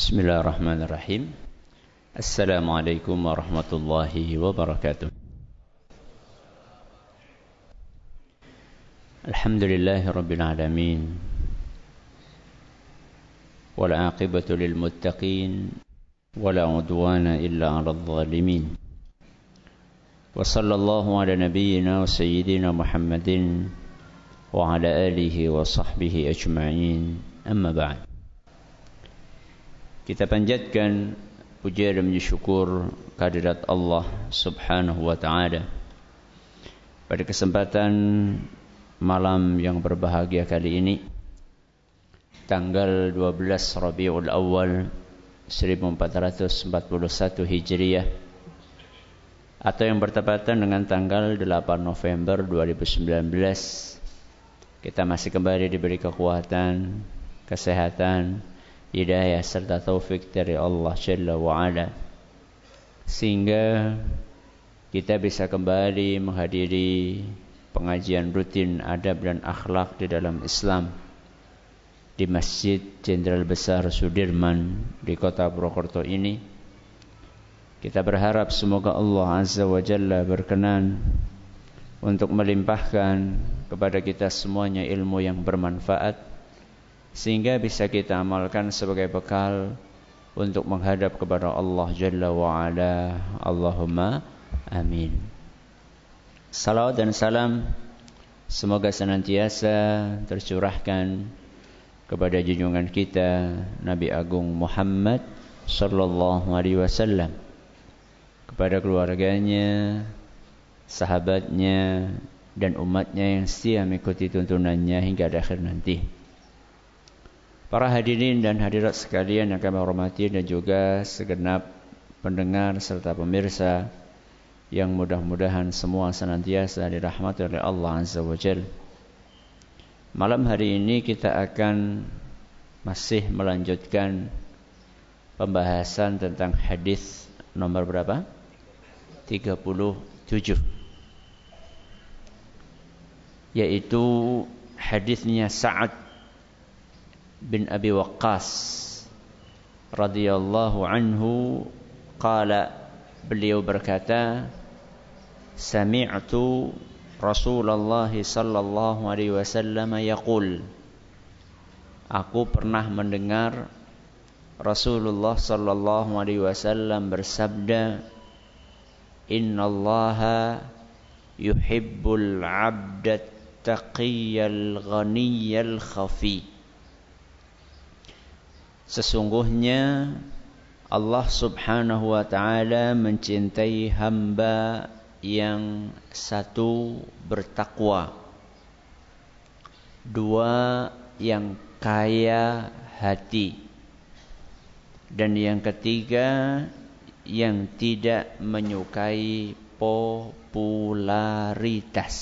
بسم الله الرحمن الرحيم السلام عليكم ورحمة الله وبركاته الحمد لله رب العالمين والعاقبة للمتقين ولا عدوان إلا على الظالمين وصلى الله على نبينا وسيدنا محمد وعلى آله وصحبه أجمعين أما بعد Kita panjatkan puja dan syukur kehadirat Allah Subhanahu wa taala. Pada kesempatan malam yang berbahagia kali ini tanggal 12 Rabiul Awal 1441 Hijriah atau yang bertepatan dengan tanggal 8 November 2019 kita masih kembali diberi kekuatan, kesehatan, hidayah serta taufik dari Allah Jalla wa'ala. Sehingga kita bisa kembali menghadiri pengajian rutin adab dan akhlak di dalam Islam di Masjid Jenderal Besar Sudirman di kota Purwokerto ini. Kita berharap semoga Allah Azza wa Jalla berkenan untuk melimpahkan kepada kita semuanya ilmu yang bermanfaat sehingga bisa kita amalkan sebagai bekal untuk menghadap kepada Allah Jalla wa Ala. Allahumma amin. Salawat dan salam semoga senantiasa tercurahkan kepada junjungan kita Nabi Agung Muhammad sallallahu alaihi wasallam kepada keluarganya, sahabatnya dan umatnya yang setia mengikuti tuntunannya hingga akhir nanti. Para hadirin dan hadirat sekalian yang kami hormati dan juga segenap pendengar serta pemirsa yang mudah-mudahan semua senantiasa dirahmati oleh Allah Azza wa Jal. Malam hari ini kita akan masih melanjutkan pembahasan tentang hadis nomor berapa? 37 yaitu hadisnya Sa'ad bin Abi Waqqas radhiyallahu anhu qala beliau berkata sami'tu Rasulullah sallallahu alaihi wasallam yaqul. Aku pernah mendengar Rasulullah sallallahu alaihi wasallam bersabda Innallaha yuhibbul 'abda taqiyyal ghaniyyal khafi Sesungguhnya Allah subhanahu wa ta'ala mencintai hamba yang satu bertakwa Dua yang kaya hati Dan yang ketiga yang tidak menyukai popularitas.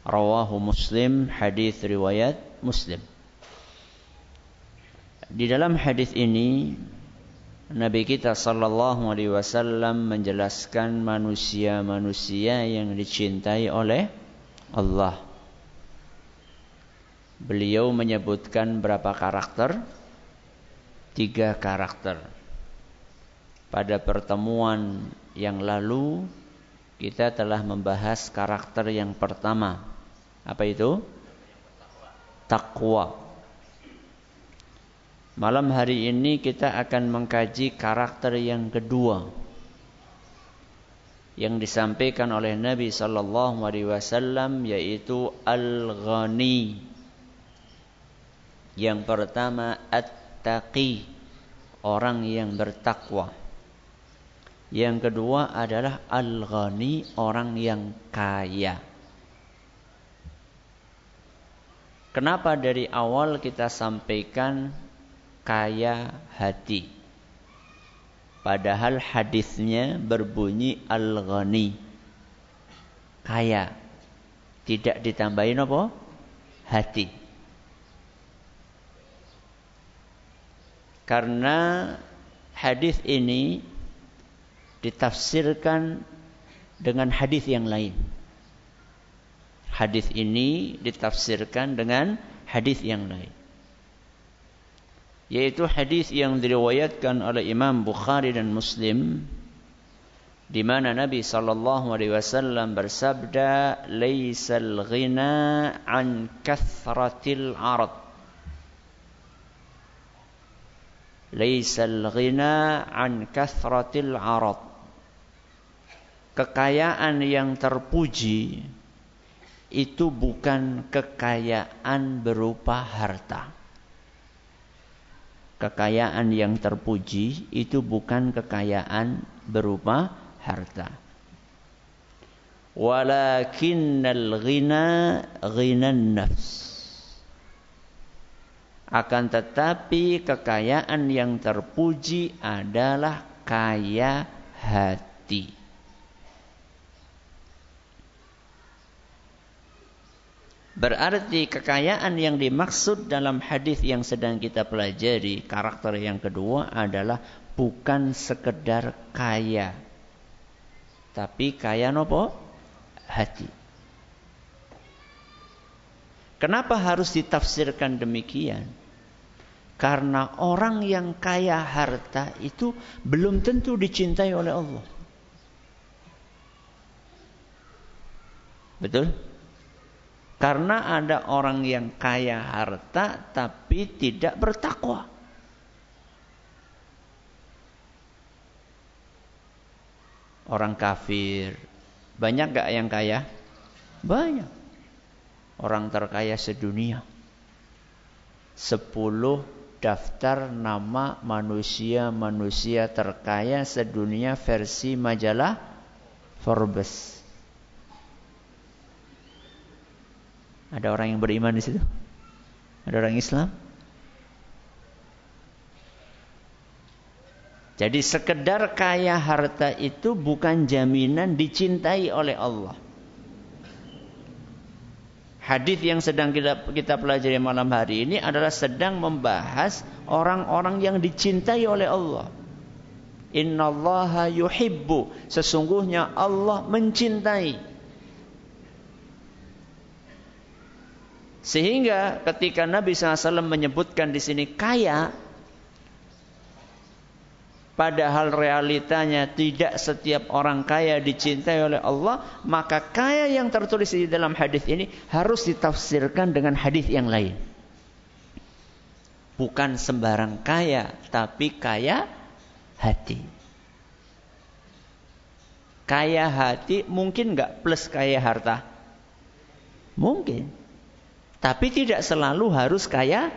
Rawahu Muslim hadis riwayat Muslim di dalam hadis ini Nabi kita sallallahu alaihi wasallam menjelaskan manusia-manusia yang dicintai oleh Allah. Beliau menyebutkan berapa karakter? Tiga karakter. Pada pertemuan yang lalu kita telah membahas karakter yang pertama. Apa itu? Takwa. Malam hari ini kita akan mengkaji karakter yang kedua yang disampaikan oleh Nabi sallallahu alaihi wasallam yaitu al-ghani. Yang pertama at-taqi, orang yang bertakwa. Yang kedua adalah al-ghani, orang yang kaya. Kenapa dari awal kita sampaikan kaya hati. Padahal hadisnya berbunyi al-ghani. Kaya. Tidak ditambahin apa? Hati. Karena hadis ini ditafsirkan dengan hadis yang lain. Hadis ini ditafsirkan dengan hadis yang lain. Yaitu hadis yang diriwayatkan oleh Imam Bukhari dan Muslim di mana Nabi sallallahu alaihi wasallam bersabda laisal ghina an kathratil arad. Laisal ghina an kathratil arad. Kekayaan yang terpuji itu bukan kekayaan berupa harta kekayaan yang terpuji itu bukan kekayaan berupa harta. Walakinnal ghina ghinan nafs. Akan tetapi kekayaan yang terpuji adalah kaya hati. Berarti kekayaan yang dimaksud dalam hadis yang sedang kita pelajari, karakter yang kedua adalah bukan sekedar kaya. Tapi kaya nopo? Hati. Kenapa harus ditafsirkan demikian? Karena orang yang kaya harta itu belum tentu dicintai oleh Allah. Betul? Karena ada orang yang kaya harta tapi tidak bertakwa. Orang kafir. Banyak gak yang kaya? Banyak. Orang terkaya sedunia. Sepuluh daftar nama manusia-manusia terkaya sedunia versi majalah Forbes. Ada orang yang beriman di situ? Ada orang Islam? Jadi sekedar kaya harta itu bukan jaminan dicintai oleh Allah. Hadis yang sedang kita, kita pelajari malam hari ini adalah sedang membahas orang-orang yang dicintai oleh Allah. Innallaha yuhibbu. Sesungguhnya Allah mencintai. Sehingga ketika Nabi SAW menyebutkan di sini kaya, padahal realitanya tidak setiap orang kaya dicintai oleh Allah, maka kaya yang tertulis di dalam hadis ini harus ditafsirkan dengan hadis yang lain. Bukan sembarang kaya, tapi kaya hati. Kaya hati mungkin nggak plus kaya harta? Mungkin. Tapi tidak selalu harus kaya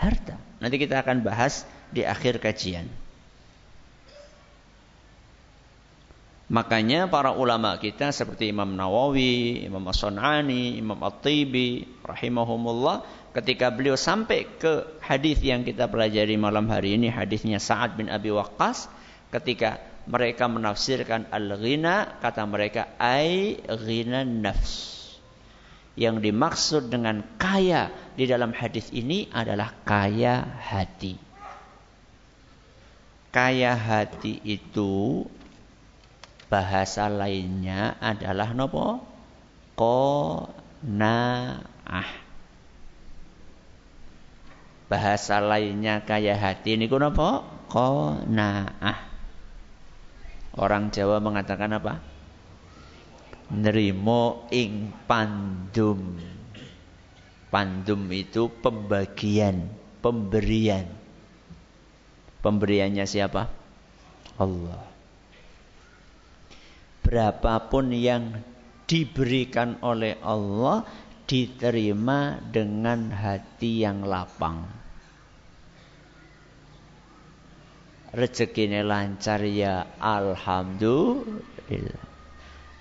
harta. Nanti kita akan bahas di akhir kajian. Makanya para ulama kita seperti Imam Nawawi, Imam As-Sun'ani, Imam At-Tibi, rahimahumullah, ketika beliau sampai ke hadis yang kita pelajari malam hari ini, hadisnya Sa'ad bin Abi Waqqas, ketika mereka menafsirkan al-ghina, kata mereka ai ghina nafs yang dimaksud dengan kaya di dalam hadis ini adalah kaya hati. Kaya hati itu bahasa lainnya adalah nopo? Qanaah. Bahasa lainnya kaya hati ini nopo? Qanaah. Orang Jawa mengatakan apa? Nerimo ing pandum. Pandum itu pembagian, pemberian. Pemberiannya siapa? Allah. Berapapun yang diberikan oleh Allah diterima dengan hati yang lapang. Rezekinya lancar ya alhamdulillah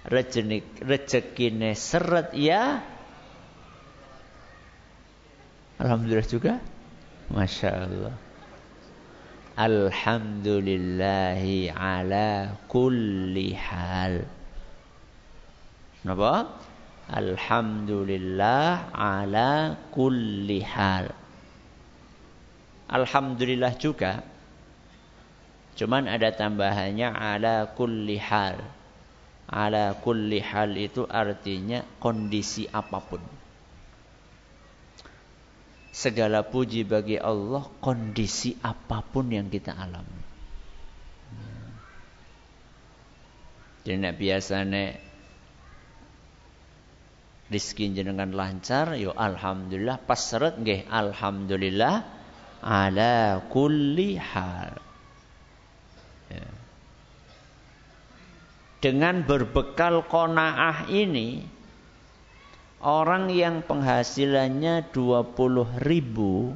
rezekine seret ya. Alhamdulillah juga. Masya Allah Alhamdulillahi ala kulli hal. Kenapa? Alhamdulillah ala kulli hal. Alhamdulillah juga. Cuman ada tambahannya ala kulli hal ala kulli hal itu artinya kondisi apa pun. segala puji bagi Allah kondisi apa pun yang kita alami. Jadi nek biasane rizki jenengan lancar, yo alhamdulillah pas seret nggih alhamdulillah ala kulli hal. Dengan berbekal konaah ini Orang yang penghasilannya 20 ribu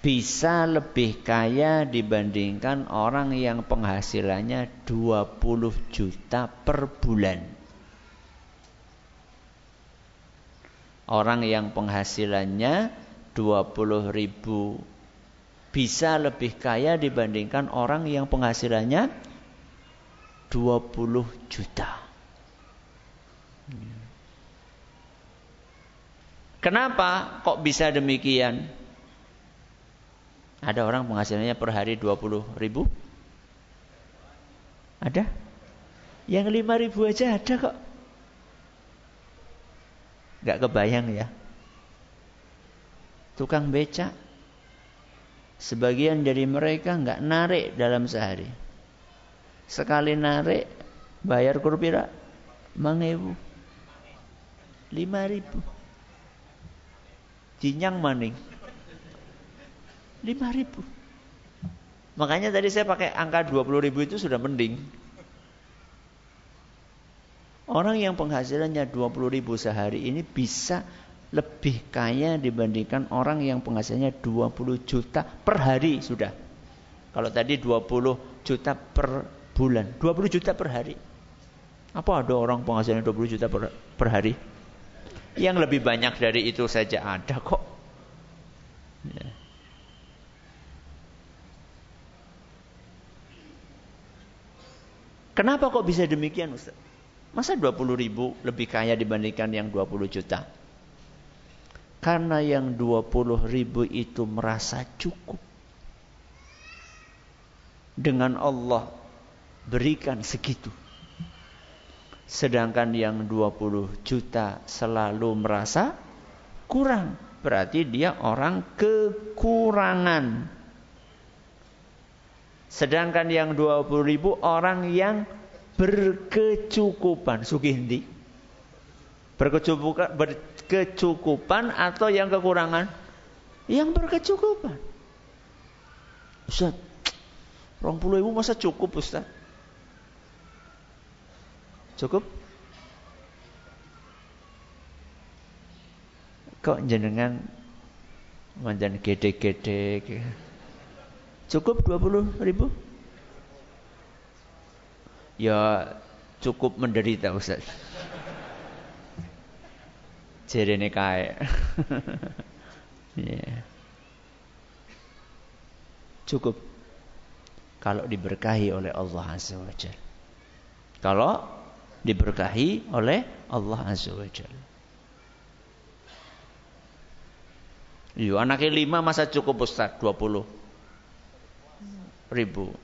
bisa lebih kaya dibandingkan orang yang penghasilannya 20 juta per bulan. Orang yang penghasilannya 20 ribu bisa lebih kaya dibandingkan orang yang penghasilannya 20 juta. Kenapa kok bisa demikian? Ada orang penghasilannya per hari 20 ribu? Ada? Yang 5 ribu aja ada kok. Gak kebayang ya. Tukang beca. Sebagian dari mereka nggak narik dalam sehari. Sekali narik bayar kurpira mangewu. Lima ribu. Jinyang maning. Lima ribu. Makanya tadi saya pakai angka 20 ribu itu sudah mending. Orang yang penghasilannya 20 ribu sehari ini bisa lebih kaya dibandingkan orang yang penghasilannya 20 juta per hari sudah. Kalau tadi 20 juta per bulan, 20 juta per hari. Apa ada orang penghasilannya 20 juta per, per hari? Yang lebih banyak dari itu saja ada kok. Ya. Kenapa kok bisa demikian Ustaz? Masa 20 ribu lebih kaya dibandingkan yang 20 juta? Karena yang 20 ribu itu merasa cukup. Dengan Allah berikan segitu. Sedangkan yang 20 juta selalu merasa kurang. Berarti dia orang kekurangan. Sedangkan yang 20 ribu orang yang berkecukupan. Sugihndi. Berkecukupan, berkecukupan atau yang kekurangan? Yang berkecukupan. Ustaz, 20 ribu masa cukup Ustaz? Cukup? Kok jenengan manjan gede-gede Cukup 20 ribu? Ya cukup menderita Ustaz. Jerene kae. yeah. Cukup kalau diberkahi oleh Allah Azza wa Jalla. Kalau diberkahi oleh Allah Azza wa Jalla. Iya, anaknya lima masa cukup Ustaz 20 ribu.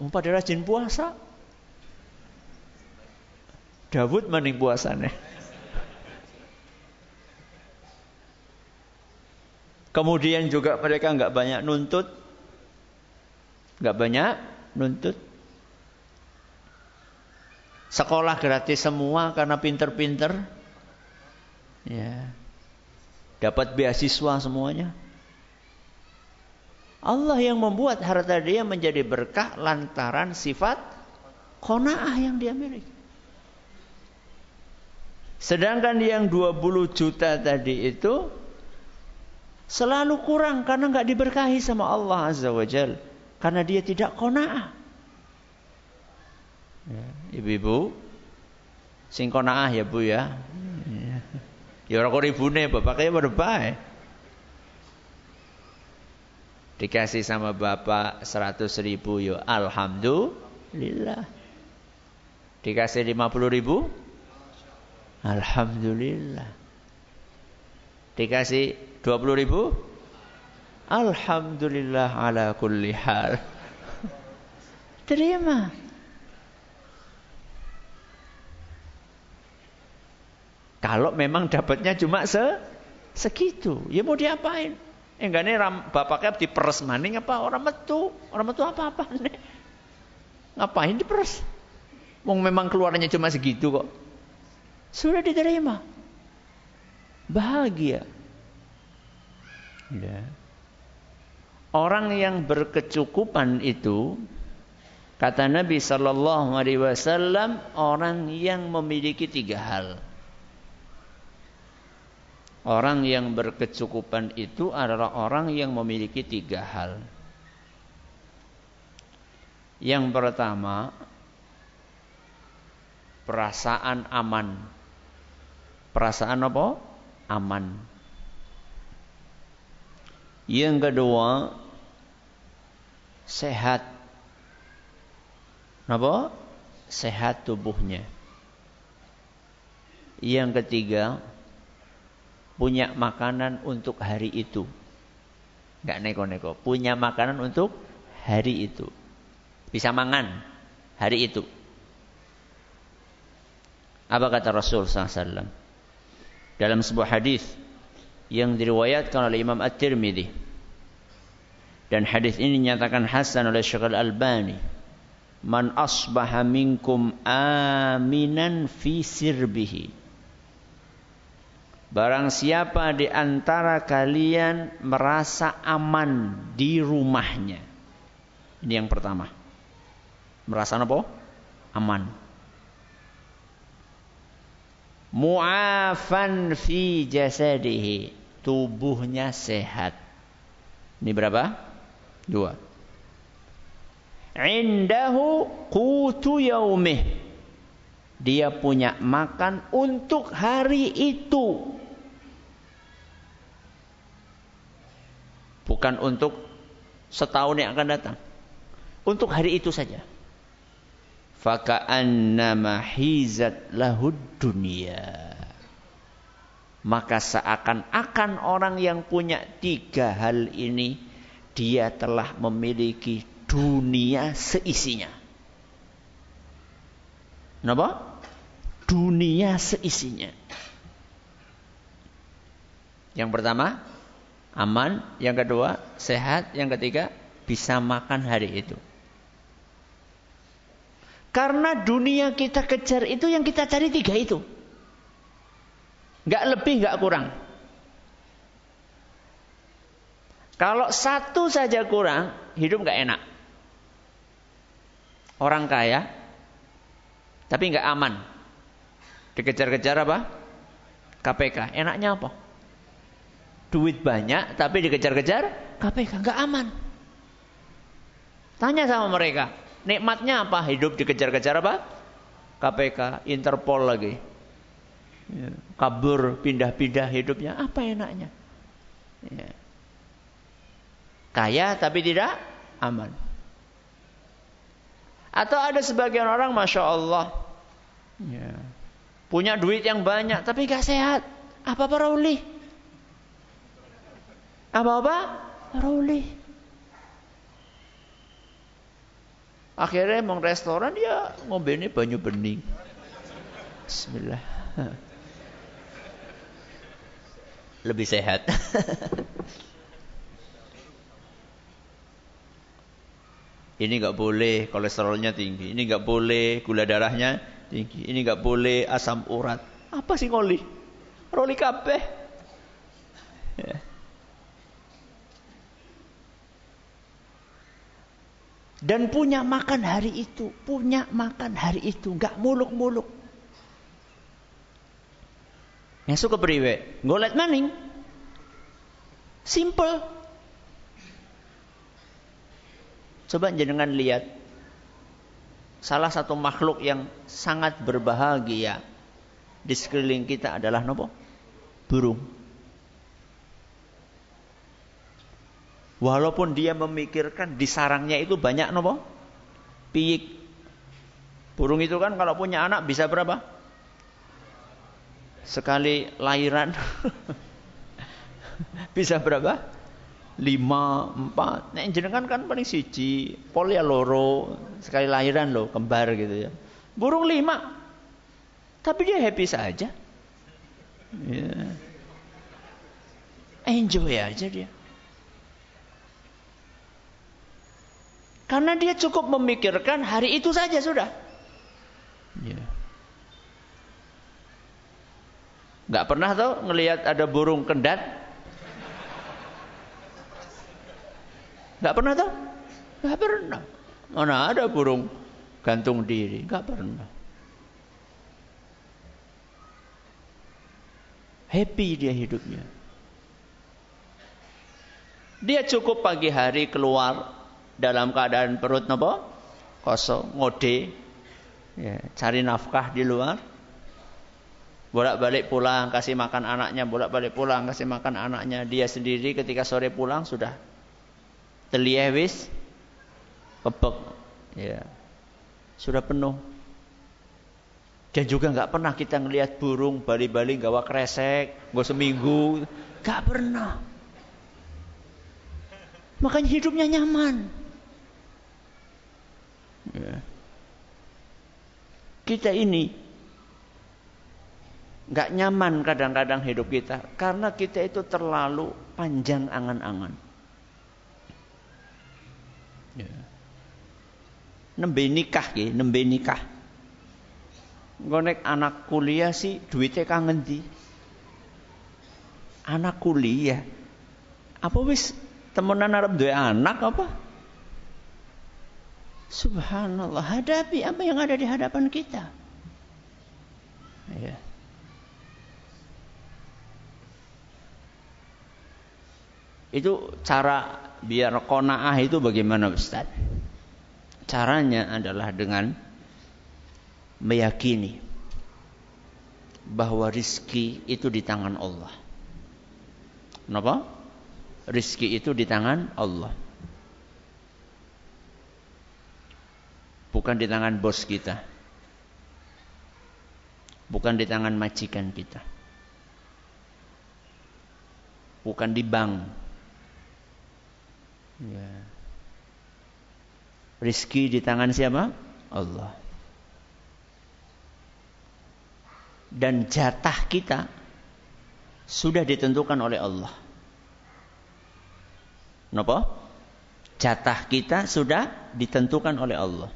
Umpat rajin puasa. Dawud maning puasanya. Kemudian juga mereka nggak banyak nuntut, nggak banyak nuntut. Sekolah gratis semua karena pinter-pinter. Ya. Dapat beasiswa semuanya. Allah yang membuat harta dia menjadi berkah lantaran sifat kona'ah yang dia miliki. Sedangkan yang 20 juta tadi itu selalu kurang karena nggak diberkahi sama Allah Azza wa Jal. Karena dia tidak kona'ah. Ya, ibu-ibu sing konaah ya Bu ya. Ya ora kok ribune bapaknya pada baik. Dikasih sama bapak seratus ribu yo ya alhamdulillah. Dikasih lima puluh ribu Alhamdulillah. Dikasih dua puluh ribu Alhamdulillah ala kulli hal. Terima. Kalau memang dapatnya cuma se Segitu. Ya mau diapain? Enggak nih bapaknya diperes maning apa orang metu? Orang metu apa-apa nih? Ngapain diperes? Mau memang keluarnya cuma segitu kok. Sudah diterima. Bahagia. Ya. Orang yang berkecukupan itu kata Nabi Shallallahu Alaihi Wasallam orang yang memiliki tiga hal. Orang yang berkecukupan itu adalah orang yang memiliki tiga hal. Yang pertama, perasaan aman. Perasaan apa? Aman. Yang kedua, sehat. Apa? Sehat tubuhnya. Yang ketiga, punya makanan untuk hari itu. Enggak neko-neko, punya makanan untuk hari itu. Bisa mangan hari itu. Apa kata Rasul SAW? Dalam sebuah hadis yang diriwayatkan oleh Imam At-Tirmidzi. Dan hadis ini dinyatakan hasan oleh Syekh Al-Albani. Man asbaha minkum aminan fi sirbihi Barang siapa di antara kalian merasa aman di rumahnya. Ini yang pertama. Merasa apa? Aman. Mu'afan fi jasadihi. Tubuhnya sehat. Ini berapa? Dua. Indahu qutu yaumih. Dia punya makan untuk hari itu. Bukan untuk setahun yang akan datang. Untuk hari itu saja. Faka'annama hizat lahud dunia. Maka seakan-akan orang yang punya tiga hal ini, dia telah memiliki dunia seisinya. Kenapa? Dunia seisinya. Yang pertama, aman. Yang kedua, sehat. Yang ketiga, bisa makan hari itu. Karena dunia kita kejar itu yang kita cari tiga itu. Gak lebih, gak kurang. Kalau satu saja kurang, hidup gak enak. Orang kaya, tapi gak aman. Dikejar-kejar apa? KPK. Enaknya apa? Duit banyak tapi dikejar-kejar KPK nggak aman. Tanya sama mereka, nikmatnya apa hidup dikejar-kejar apa? KPK, Interpol lagi. Ya, kabur, pindah-pindah hidupnya, apa enaknya? Ya. Kaya tapi tidak aman. Atau ada sebagian orang, masya Allah, ya. punya duit yang banyak tapi gak sehat. Apa peroleh? Apa-apa? Roli. Akhirnya mau restoran dia ini banyu bening. Bismillah. Lebih sehat. ini nggak boleh kolesterolnya tinggi, ini nggak boleh gula darahnya tinggi, ini nggak boleh asam urat. Apa sih ngoli? Roli kabeh. Ya. Dan punya makan hari itu, punya makan hari itu, nggak muluk-muluk. Yang suka beriwe, golet maning. Simple. Coba jenengan lihat. Salah satu makhluk yang sangat berbahagia di sekeliling kita adalah nopo? Burung. Walaupun dia memikirkan di sarangnya itu banyak nopo? Piyik. Burung itu kan kalau punya anak bisa berapa? Sekali lahiran. bisa berapa? Lima, empat. Nah, jenengan kan paling siji. Pol ya loro. Sekali lahiran loh, kembar gitu ya. Burung lima. Tapi dia happy saja. Ya. Enjoy aja dia. Karena dia cukup memikirkan hari itu saja sudah. Ya. Gak pernah tau ngelihat ada burung kendat? Gak pernah tau? Gak pernah. Mana ada burung gantung diri? Gak pernah. Happy dia hidupnya. Dia cukup pagi hari keluar dalam keadaan perut nopo kosong, ngode, ya, cari nafkah di luar. Bolak-balik pulang, kasih makan anaknya, bolak-balik pulang, kasih makan anaknya. Dia sendiri ketika sore pulang sudah teliewis, kebek, ya, sudah penuh. Dan juga nggak pernah kita ngelihat burung bali-bali gawa kresek, gue seminggu, nggak pernah. Makanya hidupnya nyaman. Ya. Kita ini nggak nyaman kadang-kadang hidup kita karena kita itu terlalu panjang angan-angan. Ya. Nembe nikah ya, nembe nikah. Ngonek anak kuliah sih duitnya kangen di. Anak kuliah. Apa wis temenan Arab dua anak apa? Subhanallah, hadapi apa yang ada di hadapan kita. Ya. Itu cara biar kona'ah itu bagaimana Ustaz? Caranya adalah dengan meyakini bahwa rizki itu di tangan Allah. Kenapa? rizki itu di tangan Allah. Bukan di tangan bos kita. Bukan di tangan majikan kita. Bukan di bank. Ya. Rizki di tangan siapa? Allah. Dan jatah kita sudah ditentukan oleh Allah. Napa? Jatah kita sudah ditentukan oleh Allah.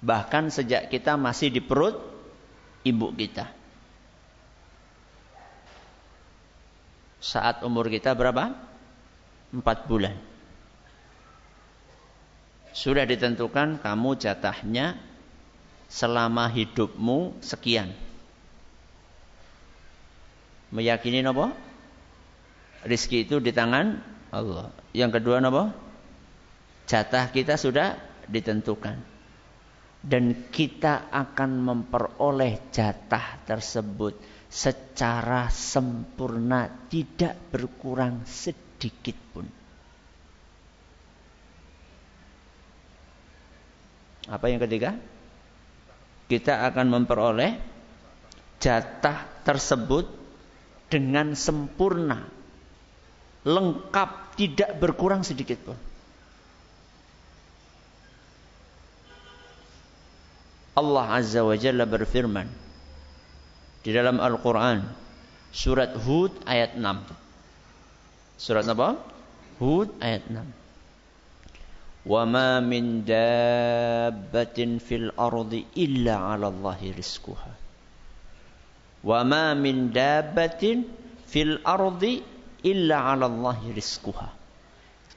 Bahkan sejak kita masih di perut ibu kita. Saat umur kita berapa? Empat bulan. Sudah ditentukan kamu jatahnya selama hidupmu sekian. Meyakini apa? rizki itu di tangan Allah. Yang kedua apa? Jatah kita sudah ditentukan. Dan kita akan memperoleh jatah tersebut secara sempurna, tidak berkurang sedikit pun. Apa yang ketiga? Kita akan memperoleh jatah tersebut dengan sempurna lengkap, tidak berkurang sedikit pun. Allah Azza wa Jalla berfirman di dalam Al-Quran surat Hud ayat 6. Surat apa? Hud ayat 6. Wa ma min dabbatin fil ardi illa 'ala Allahi rizquha. Wa ma min dabbatin fil ardi illa 'ala Allahi rizquha.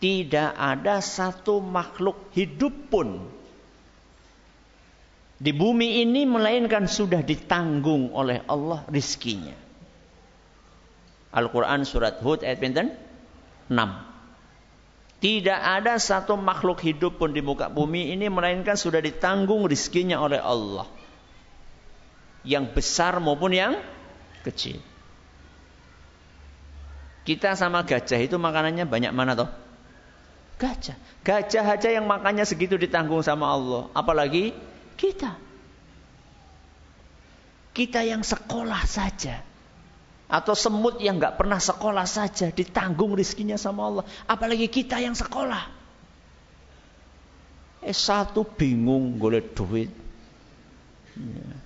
Tidak ada satu makhluk hidup pun di bumi ini melainkan sudah ditanggung oleh Allah rizkinya. Al-Quran surat Hud ayat pinten? 6. Tidak ada satu makhluk hidup pun di muka bumi ini melainkan sudah ditanggung rizkinya oleh Allah. Yang besar maupun yang kecil. Kita sama gajah itu makanannya banyak mana toh? Gajah. Gajah aja yang makannya segitu ditanggung sama Allah. Apalagi kita. Kita yang sekolah saja. Atau semut yang nggak pernah sekolah saja ditanggung rizkinya sama Allah. Apalagi kita yang sekolah. Eh satu bingung golek duit. Ya.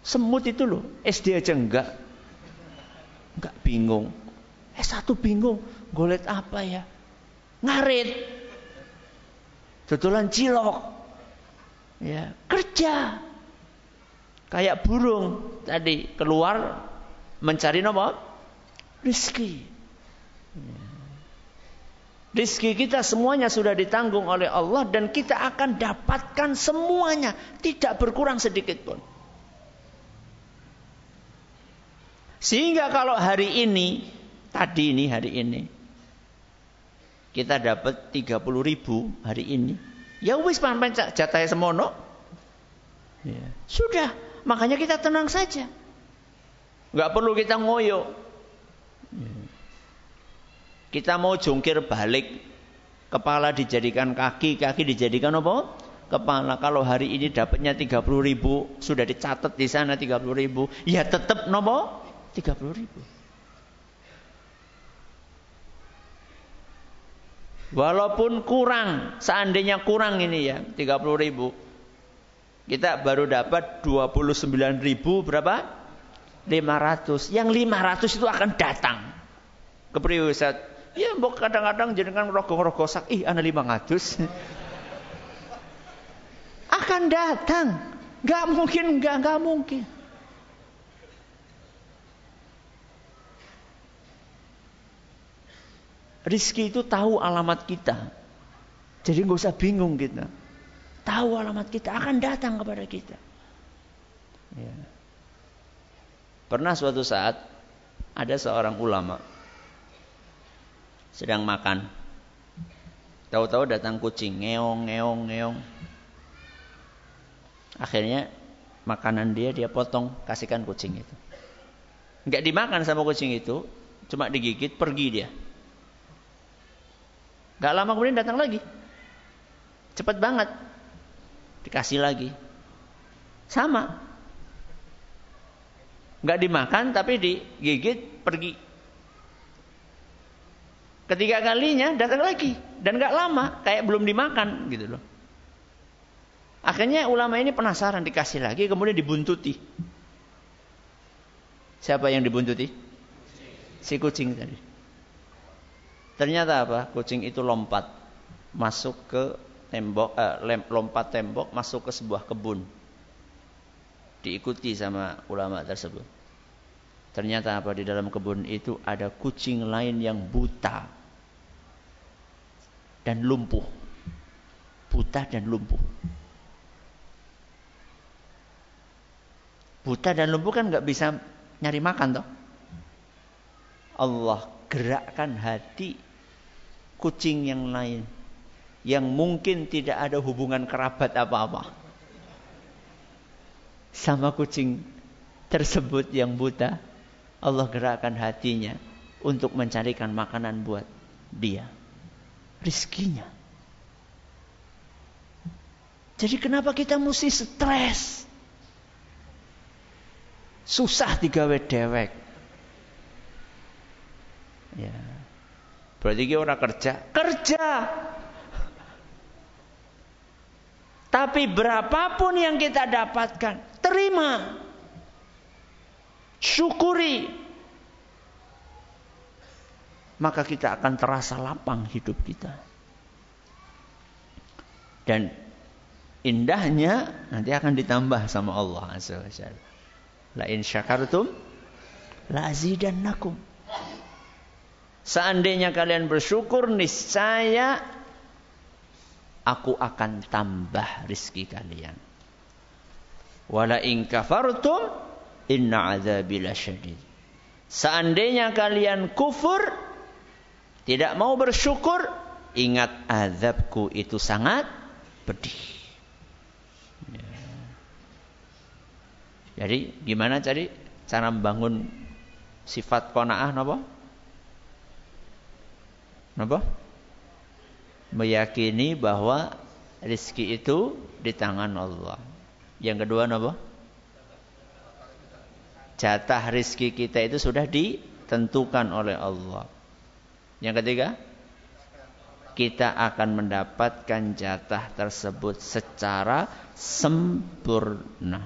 Semut itu loh, SD aja enggak. Enggak bingung. Eh satu bingung, golet apa ya? Ngarit. Tutulan cilok. Ya, kerja. Kayak burung tadi keluar mencari nopo? Rizki. Ya. Rizki kita semuanya sudah ditanggung oleh Allah dan kita akan dapatkan semuanya. Tidak berkurang sedikit pun. Sehingga kalau hari ini, tadi ini hari ini, kita dapat 30 ribu hari ini. Ya wis paman jatah semono. Ya. Sudah, makanya kita tenang saja. Gak perlu kita ngoyo. Ya. Kita mau jungkir balik, kepala dijadikan kaki, kaki dijadikan apa? Kepala. Kalau hari ini dapatnya 30 ribu, sudah dicatat di sana 30 ribu, ya tetap nopo 30 ribu. Walaupun kurang, seandainya kurang ini ya, 30 ribu. Kita baru dapat 29 ribu berapa? 500. Yang 500 itu akan datang. Kepriwe Ya mbok kadang-kadang jenengan rogo-rogo sak, ih ana 500. Akan datang. Gak mungkin, gak, gak mungkin. Rizki itu tahu alamat kita. Jadi nggak usah bingung kita. Tahu alamat kita akan datang kepada kita. Ya. Pernah suatu saat ada seorang ulama sedang makan. Tahu-tahu datang kucing, ngeong, ngeong, ngeong. Akhirnya makanan dia dia potong, kasihkan kucing itu. Enggak dimakan sama kucing itu, cuma digigit, pergi dia. Gak lama kemudian datang lagi. Cepat banget. Dikasih lagi. Sama. Gak dimakan tapi digigit, pergi. Ketiga kalinya datang lagi dan gak lama, kayak belum dimakan gitu loh. Akhirnya ulama ini penasaran dikasih lagi, kemudian dibuntuti. Siapa yang dibuntuti? Si kucing tadi. Ternyata apa? Kucing itu lompat masuk ke tembok, eh, lompat tembok masuk ke sebuah kebun. Diikuti sama ulama tersebut. Ternyata apa di dalam kebun itu ada kucing lain yang buta dan lumpuh. Buta dan lumpuh. Buta dan lumpuh kan nggak bisa nyari makan toh. Allah gerakkan hati kucing yang lain yang mungkin tidak ada hubungan kerabat apa-apa sama kucing tersebut yang buta Allah gerakkan hatinya untuk mencarikan makanan buat dia rizkinya. Jadi kenapa kita mesti stres? Susah digawe dewek. Ya. Berarti kita orang kerja, kerja. Tapi berapapun yang kita dapatkan, terima. Syukuri maka kita akan terasa lapang hidup kita. Dan indahnya nanti akan ditambah sama Allah Azza wa Jalla. La in syakartum la azidannakum. Seandainya kalian bersyukur niscaya aku akan tambah rizki kalian. Wala in kafartum inna azabi lasyadid. Seandainya kalian kufur tidak mau bersyukur, ingat azabku itu sangat pedih. Ya. Jadi gimana cari cara membangun sifat kona'ah napa? Napa? Meyakini bahwa rizki itu di tangan Allah. Yang kedua napa? Jatah rizki kita itu sudah ditentukan oleh Allah. Yang ketiga, kita akan mendapatkan jatah tersebut secara sempurna.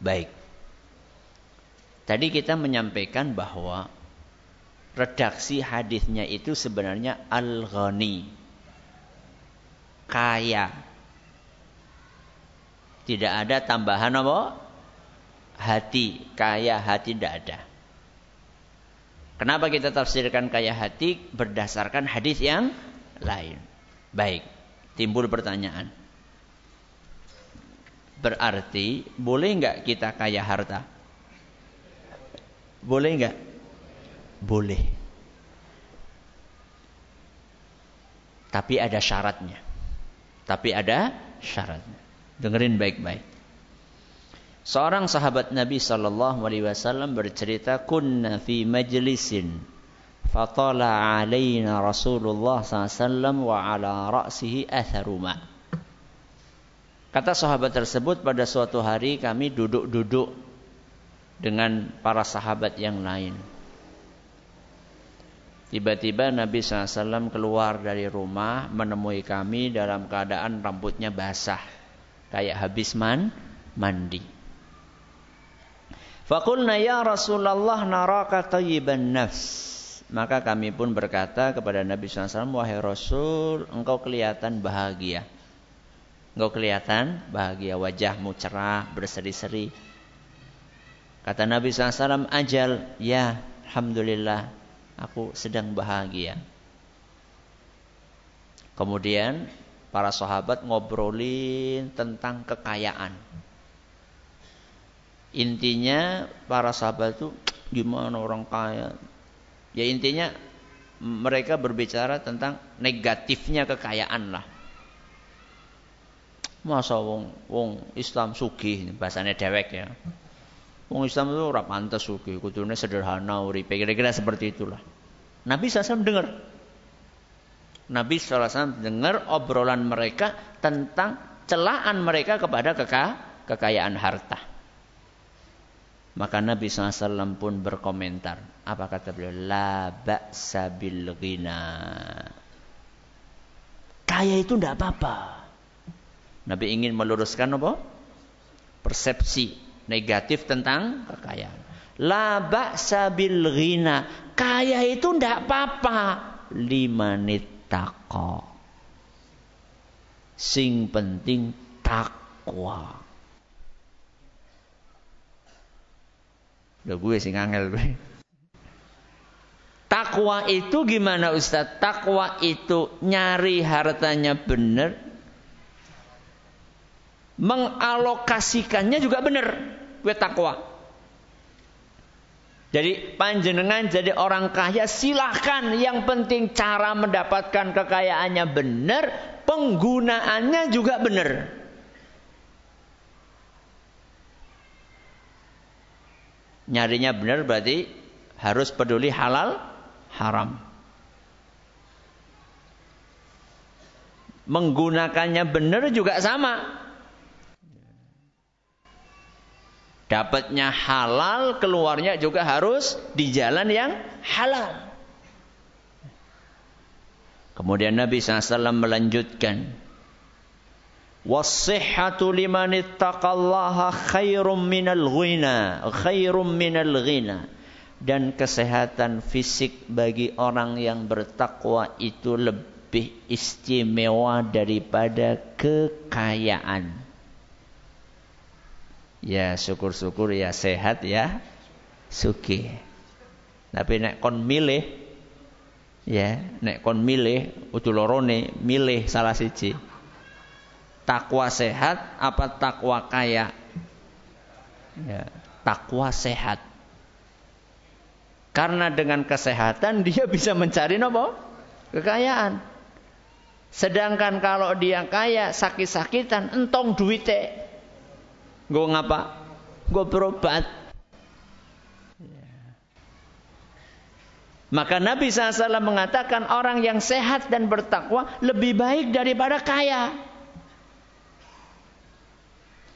Baik. Tadi kita menyampaikan bahwa redaksi hadisnya itu sebenarnya al-ghani. Kaya. Tidak ada tambahan apa? Hati. Kaya hati tidak ada. Kenapa kita tafsirkan kaya hati berdasarkan hadis yang lain? Baik, timbul pertanyaan. Berarti boleh nggak kita kaya harta? Boleh nggak? Boleh. Tapi ada syaratnya. Tapi ada syaratnya. Dengerin baik-baik. Seorang sahabat Nabi sallallahu alaihi wasallam bercerita, "Kunna fi majlisin fatala alaina Rasulullah SAW wa ala ra'sihi atharu ma'." Kata sahabat tersebut pada suatu hari kami duduk-duduk dengan para sahabat yang lain. Tiba-tiba Nabi SAW keluar dari rumah menemui kami dalam keadaan rambutnya basah. Kayak habis man, mandi. Fakulna ya Rasulullah naraka tayyiban nafs. Maka kami pun berkata kepada Nabi SAW, Wahai Rasul, engkau kelihatan bahagia. Engkau kelihatan bahagia wajahmu cerah berseri-seri. Kata Nabi SAW, ajal, ya Alhamdulillah, aku sedang bahagia. Kemudian para sahabat ngobrolin tentang kekayaan. Intinya para sahabat itu gimana orang kaya. Ya intinya mereka berbicara tentang negatifnya kekayaan lah. Masa wong wong Islam sugih bahasanya dewek ya. Wong Islam itu ora pantas sugih, kudune sederhana uripe. Kira-kira seperti itulah. Nabi SAW dengar. Nabi SAW dengar obrolan mereka tentang celaan mereka kepada keka, kekayaan harta. Maka Nabi SAW pun berkomentar. Apa kata beliau? La ba'sa bil ghina. Kaya itu tidak apa-apa. Nabi ingin meluruskan apa? Persepsi negatif tentang kekayaan. La ba'sa bil ghina. Kaya itu ndak apa-apa. Limanit taqa. Sing penting takwa. Udah gue sing angel gue. Takwa itu gimana Ustaz? Takwa itu nyari hartanya benar, mengalokasikannya juga benar we takwa. Jadi panjenengan jadi orang kaya silahkan yang penting cara mendapatkan kekayaannya benar, penggunaannya juga benar. Nyarinya benar berarti harus peduli halal haram. Menggunakannya benar juga sama. Dapatnya halal, keluarnya juga harus di jalan yang halal. Kemudian Nabi SAW melanjutkan. Wasihhatu liman ittaqallaha khairum minal ghina. Khairum minal ghina. Dan kesehatan fisik bagi orang yang bertakwa itu lebih istimewa daripada kekayaan. Ya syukur-syukur ya sehat ya suki. Tapi nek kon milih ya nek kon milih utulorone milih salah siji. Takwa sehat apa takwa kaya? Ya, takwa sehat. Karena dengan kesehatan dia bisa mencari nopo kekayaan. Sedangkan kalau dia kaya sakit-sakitan entong duitnya Gue ngapa? Gue berobat. Maka Nabi SAW mengatakan orang yang sehat dan bertakwa lebih baik daripada kaya.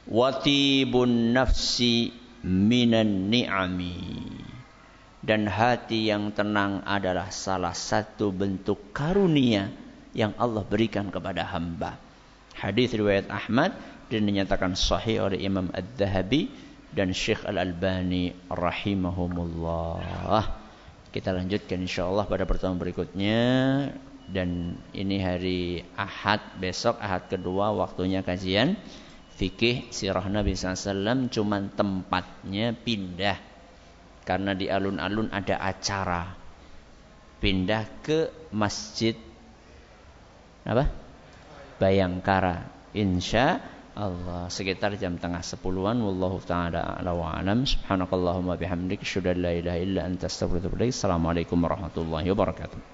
Watibun nafsi minan ni'ami. Dan hati yang tenang adalah salah satu bentuk karunia yang Allah berikan kepada hamba. Hadis riwayat Ahmad dan dinyatakan sahih oleh Imam Ad-Dhahabi dan Syekh Al-Albani rahimahumullah. Kita lanjutkan insyaallah pada pertemuan berikutnya dan ini hari Ahad besok Ahad kedua waktunya kajian fikih sirah Nabi SAW cuman tempatnya pindah. Karena di alun-alun ada acara. Pindah ke masjid apa? Bayangkara. Insya Allah. Sekitar jam tengah sepuluhan wallahu taala ala wa alam. Subhanakallahumma bihamdik asyhadu an la ilaha illa anta astaghfiruka wa atubu ilaik. Assalamualaikum warahmatullahi wabarakatuh